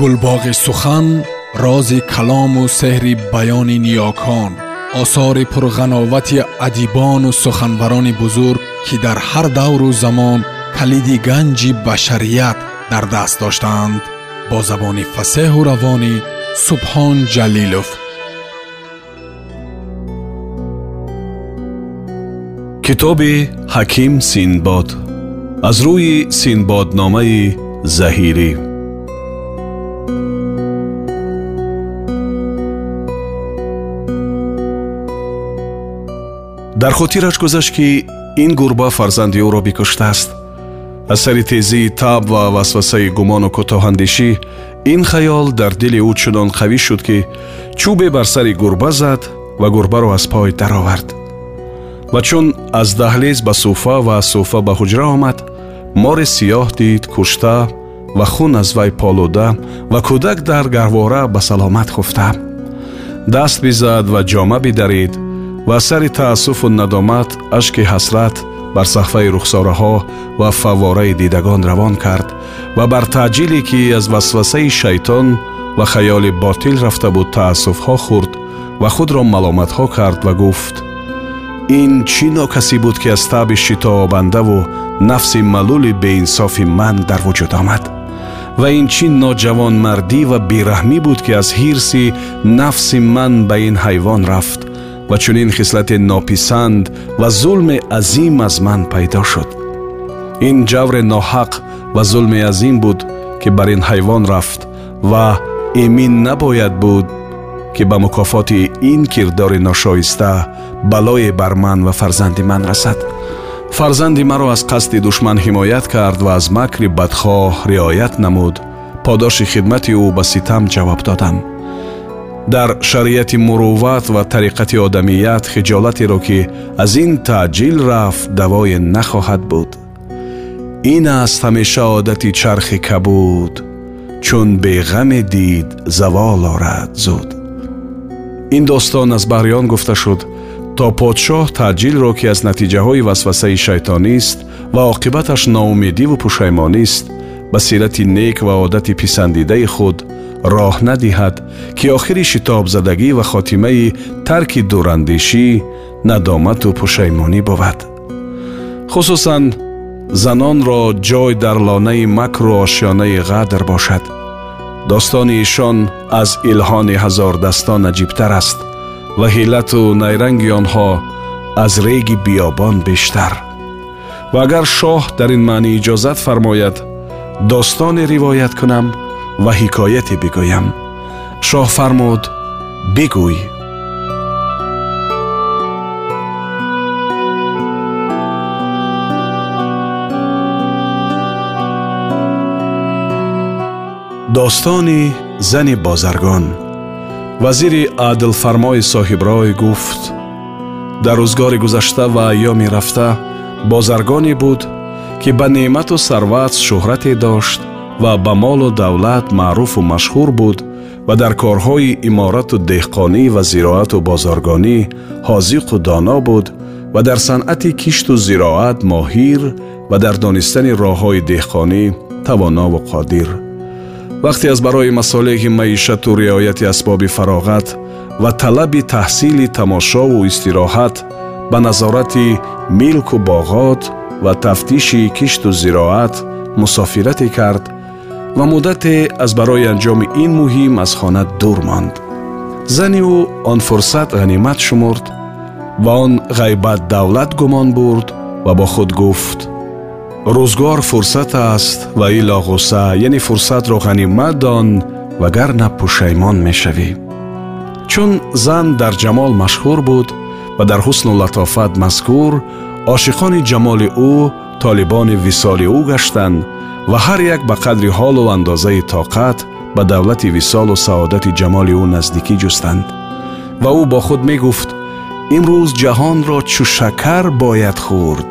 гулбоғи сухан рози калому сеҳри баёни ниёкон осори пурғановати адибону суханбарони бузург ки дар ҳар давру замон калиди ганҷи башарият дар даст доштаанд бо забони фасеҳу равонӣ субҳон ҷалилов китоби ҳаким синбод аз рӯи синбодномаи заҳирӣ Дар хотираш гузашт ки ин гурба фарзанди ӯро бикуштааст аз сари тезии таб ва васвасаи гумону кӯтоҳандешӣ ин хаёл дар дили ӯ чунон қавӣ шуд ки чӯбе бар сари гурба зад ва гурбаро аз пой даровард. Ва чун аз даҳлез ба суфа ва аз суфа ба ҳуҷра омад мори сиёҳ дид кушта ва хун аз вай полуда ва кӯдак дар гарвора ба саломат хуфта даст бизад ва ҷома бидарид ва сари таассуфу надомат ашки ҳасрат бар саҳфаи рухсораҳо ва фаввораи дидагон равон кард ва бар таъҷиле ки аз васвасаи шайтон ва хаёли ботил рафта буд таассуфҳо хӯрд ва худро маломатҳо кард ва гуфт. Ин чӣ нокасӣ буд ки аз таби шитообандаву нафси малули беинсофи ман дар вуҷуд омад? Ва ин чӣ ноҷавонмардӣ ва бераҳмӣ буд ки аз ҳирси нафси ман ба ин ҳайвон рафт ва чунин хислате нописанд ва зулме азим аз ман пайдо шуд. Ин ҷавре ноҳақ ва зулме азим буд ки бар ин ҳайвон рафт ва эмин набояд буд ки ба мукофоти ин кирдори ношоиста балое бар ман ва фарзанди ман расад. Фарзанди маро аз қасди душман ҳимоят кард ва аз макри бадхоҳ риоят намуд. Подоши хидмати ӯ ба ситам ҷавоб додам дар шариати мурувват ва тариқати одамият хиҷолатеро ки аз ин таъҷил рафт давое нахоҳад буд. Ин аст ҳамеша одати чархи кабуд чун беғаме дид завол орад зуд. Ин достон аз баҳриён гуфта шуд то подшоҳ таъҷилро ки аз натиҷаҳои васвасаи шайтонист ва оқибаташ ноумедиву пушаймонист ба сирати нек ва одати писандидаи худ роҳ надиҳад ки охири шитобзадагӣ ва хотимаи тарки дурандешӣ надомату пушаймонӣ бовад. Хусусан занонро ҷой дар лонаи макру ошёнаи ғадр бошад. Достони ишон аз илҳони ҳазордастон аҷибтар аст ва ҳиллату найранги онҳо аз реги биёбон бештар. Ва агар шоҳ дар ин маънӣ иҷозат фармояд достоне ривоят кунам ва ҳикояте бигӯям. Шоҳ фармуд бигӯй. Достони зани бозаргон. Вазири адлфармои соҳиброй гуфт дар рӯзгори гузашта ва айёми рафта бозаргоне буд ки ба неъмату сарват шӯҳрате дошт ва ба молу давлат маъруфу машҳур буд ва дар корҳои иморату деҳқонӣ ва зироату бозоргонӣ ҳозиқу доно буд ва дар санъати кишту зироат моҳир ва дар донистани роҳҳои деҳқонӣ тавонову қодир вақте аз барои масолеҳи маишату риояти асбоби фароғат ва талаби таҳсили тамошову истироҳат ба назорати милку боғот ва тафтиши кишту зироат мусофирате кард ва муддате аз барои анҷоми ин муҳим аз хона дур монд. Зани ӯ он фурсат ғанимат шумурд ва он ғайбат давлат гумон бурд ва бо худ гуфт. Рӯзгор фурсат аст ва ило ғусса яъне фурсатро ғанимат дон вагарна пушаймон мешавӣ. Чун зан дар ҷамол машҳур буд ва дар ҳусну латофат мазкур ошиқони ҷамоли ӯ толибони висоли ӯ гаштанд ва ҳар як ба қадри ҳолу андозаи тоқат ба давлати висолу саодати ҷамоли ӯ наздикӣ ҷустанд. Ва ӯ бо худ мегуфт имрӯз ҷаҳонро чу шакар бояд хӯрд.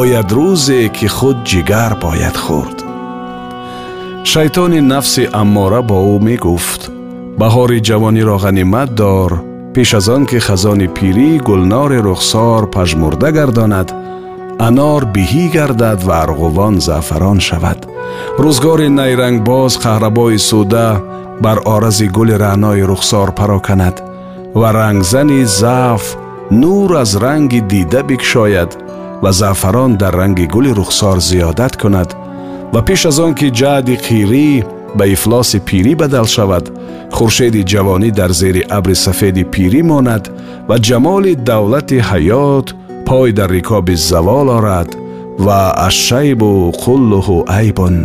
Ояд рӯзе ки худ ҷигар бояд хӯрд шайтони нафси аммора бо ӯ мегуфт баҳори ҷавониро ғанимат дор пеш аз он ки хазони пирӣ гулнори рухсор пажмурда гардонад анор биҳӣ гардад ва арғувон заъфарон шавад. Рӯзгори найрангбоз қаҳрабои суда бар орози гули раънои рухсор пароканад ва рангзани заъф нур аз ранги дида бикушояд ва заъфарон дар ранги гули рухсор зиёдат кунад. Ва пеш аз он ки ҷаҳди қирӣ ба ифлоси пирӣ бадал шавад хуршеди ҷавонӣ дар зери абри сафеди пирӣ монад ва ҷамоли давлати ҳаёт пой дар рикоби завол орад ва ашшайбу қуллуҳу айбун.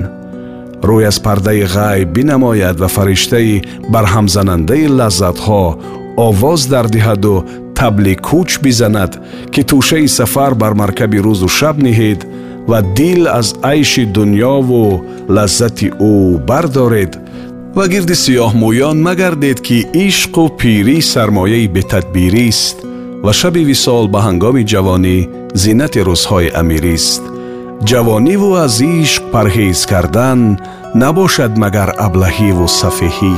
Рӯй аз пардаи ғайб бинамояд ва фариштаи барҳамзанандаи лаззатҳо овоз дардиҳаду табли кӯч бизанад ки тӯшаи сафар бар маркаби рӯзу шаб ниҳед ва дил аз айши дунёву лаззати ӯ бардоред. Ва гирди сиёҳмӯён магардед ки ишқу пирӣ сармояи бетадбирист ва шаби висол ба ҳангоми ҷавонӣ зиннати рӯзҳои амирист. Ҷавониву аз ишқ парҳез кардан набошад магар аблаҳиву сафеҳӣ.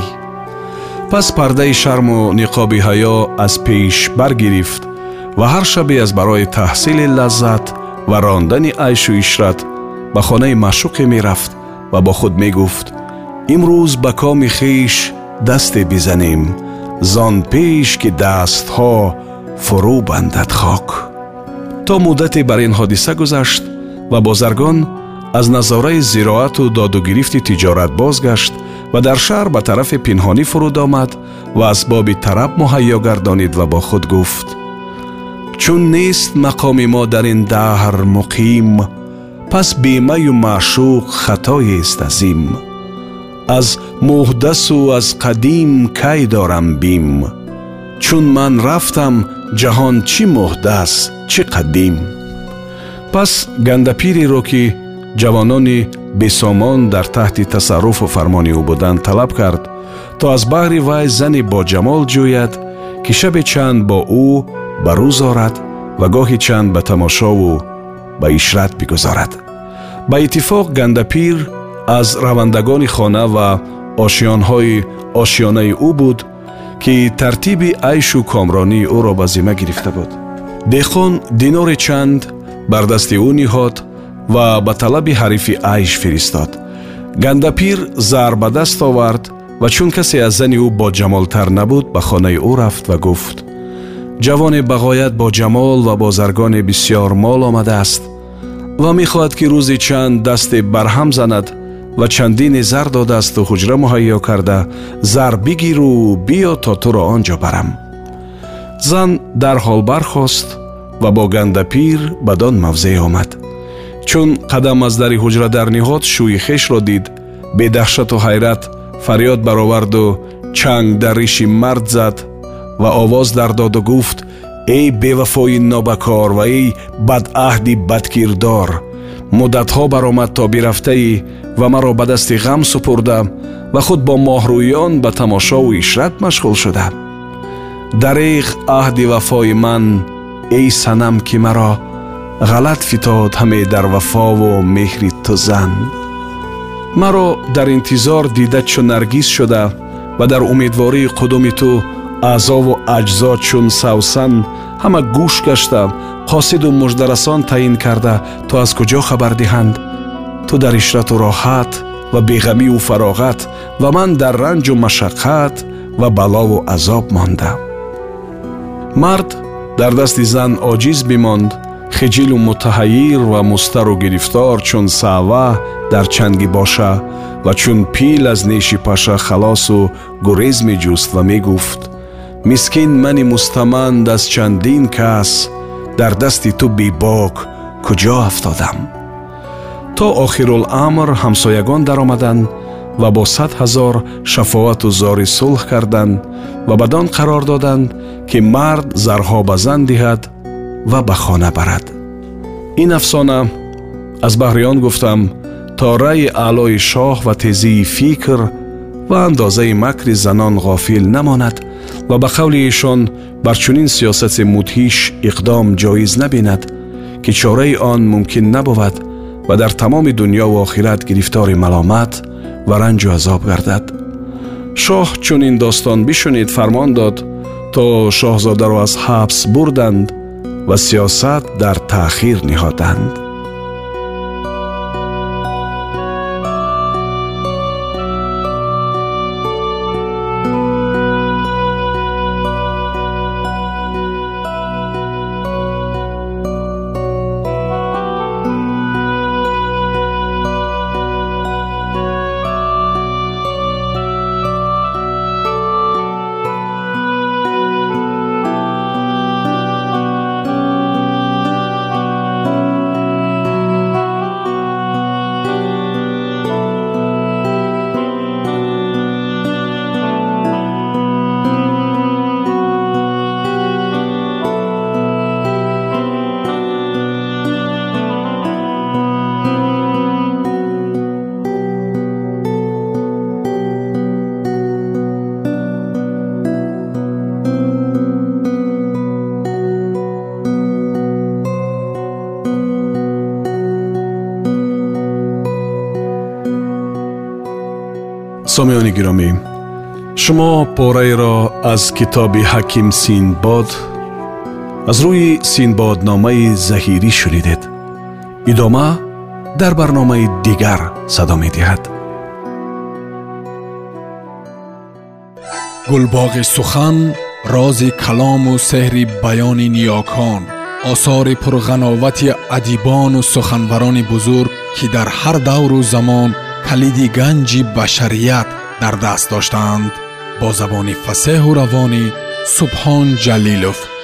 Пас пардаи шарму ниқоби ҳаё аз пеш баргирифт ва ҳар шабе аз барои таҳсили лаззат ва рондани айшу ишрат ба хонаи маъшуқе мерафт ва бо худ мегуфт имрӯз ба коми хиш дасте бизанем зон пеш ки дастҳо фурӯ бандад хок. То муддате бар ин ҳодиса гузашт ва бозаргон аз назораи зироату додугирифти тиҷорат бозгашт ва дар шаҳр ба тарафи пинҳонӣ фуруд омад ва асбоби тараб муҳайё гардонид ва бо худ гуфт. Чун нест мақоми мо дар ин даҳр муқим пас бемаю маъшуқ хатоест азим аз муҳдасу аз қадим кай дорам бим чун ман рафтам ҷаҳон чӣ муҳдас чӣ қадим? Пас гандапиреро ки ҷавонони бесомон дар таҳти тасарруфу фармони ӯ буданд талаб кард то аз баҳри вай зани боҷамол ҷӯяд ки шабе чанд бо ӯ ба рӯз орад ва гоҳи чанд ба тамошову ба ишрат бигузорад. Ба иттифоқ гандапир аз равандагони хона ва ошиёнҳои ошиёнаи ӯ буд ки тартиби айшу комронии ӯро ба зимма гирифта буд. Деҳқон динори чанд бар дасти ӯ ниҳод ва ба талаби ҳарифи айш фиристод. Гандапир зар ба даст овард ва чун касе аз зани ӯ боҷамолтар набуд ба хонаи ӯ рафт ва гуфт. Ҷавоне бағоят бо ҷамол ва бо заргоне бисьёр мол омадааст ва мехоҳад ки рӯзи чанд дасте барҳам занад ва чандине зар додаасту ҳуҷра муҳайё карда зар бигиру биё то туро он ҷо барам. Зан дарҳол бархост ва бо гандапир бадон мавзеъ омад. Чун қадам аз дари ҳуҷра дар ниҳод шӯи хешро дид бедаҳшату ҳайрат фарёд бароварду чанг дар риши мард зад ва овоз дар доду гуфт эй бевафои нобакор ва эй бадаҳди бадкирдор муддатҳо баромад то бирафтаӣ ва маро ба дасти ғам супурда ва худ бо моҳрӯён ба тамошову ишрат машғул шуда дареғ аҳди вафои ман эй санам ки маро ғалат фитод ҳаме дар вафову меҳри ту зан маро дар интизор дида чун наргиз шуда ва дар умедвории қудуми ту аъзову аҷзо чун савсан ҳама гӯш гашта қосиду муждарасон таъин карда то аз куҷо хабар диҳанд ту дар ишрату роҳат ва беғамию фароғат ва ман дар ранҷу машаққат ва балову азоб монда мард дар дасти зан оҷиз бимонд хиҷилу мутаҳайир ва мустару гирифтор чун саъва дар чанги боша ва чун пил аз неши паша халосу гурез меҷуст ва мегуфт мискин мани мустаманд аз чандин кас дар дасти ту бебок куҷо афтодам то охируламр ҳамсоягон даромаданд ва бо сад ҳазор шафоату зори сулҳ карданд ва бадон қарор доданд ки мард зарҳо ба зан диҳад ва ба хона барад. Ин афсона аз баҳри он гуфтам то раъи аълои шоҳ ва тезии фикр ва андозаи макри занон ғофил намонад ва ба қавли эшон бар чунин сиёсати мудҳиш иқдом ҷоиз набинад ки чораи он мумкин набувад ва дар тамоми дунёву охират гирифтори маломат ва ранҷу азоб гардад шоҳ чун ин достон бишунид фармон дод то шоҳзодаро аз ҳабс бурданд ва сиёсат дар таъхир ниҳоданд сомиёни гиромӣ шумо пораеро аз китоби ҳаким синбод аз рӯи синбодномаи заҳирӣ шунидед идома дар барномаи дигар садо медиҳад гулбоғи сухан рози калому сеҳри баёни ниёкон осори пурғановати адибону суханбарони бузург ки дар ҳар давру замон کلیدی گنجی بشریت در دست داشتند. با زبان فسه و روانی سبحان جلیلوف.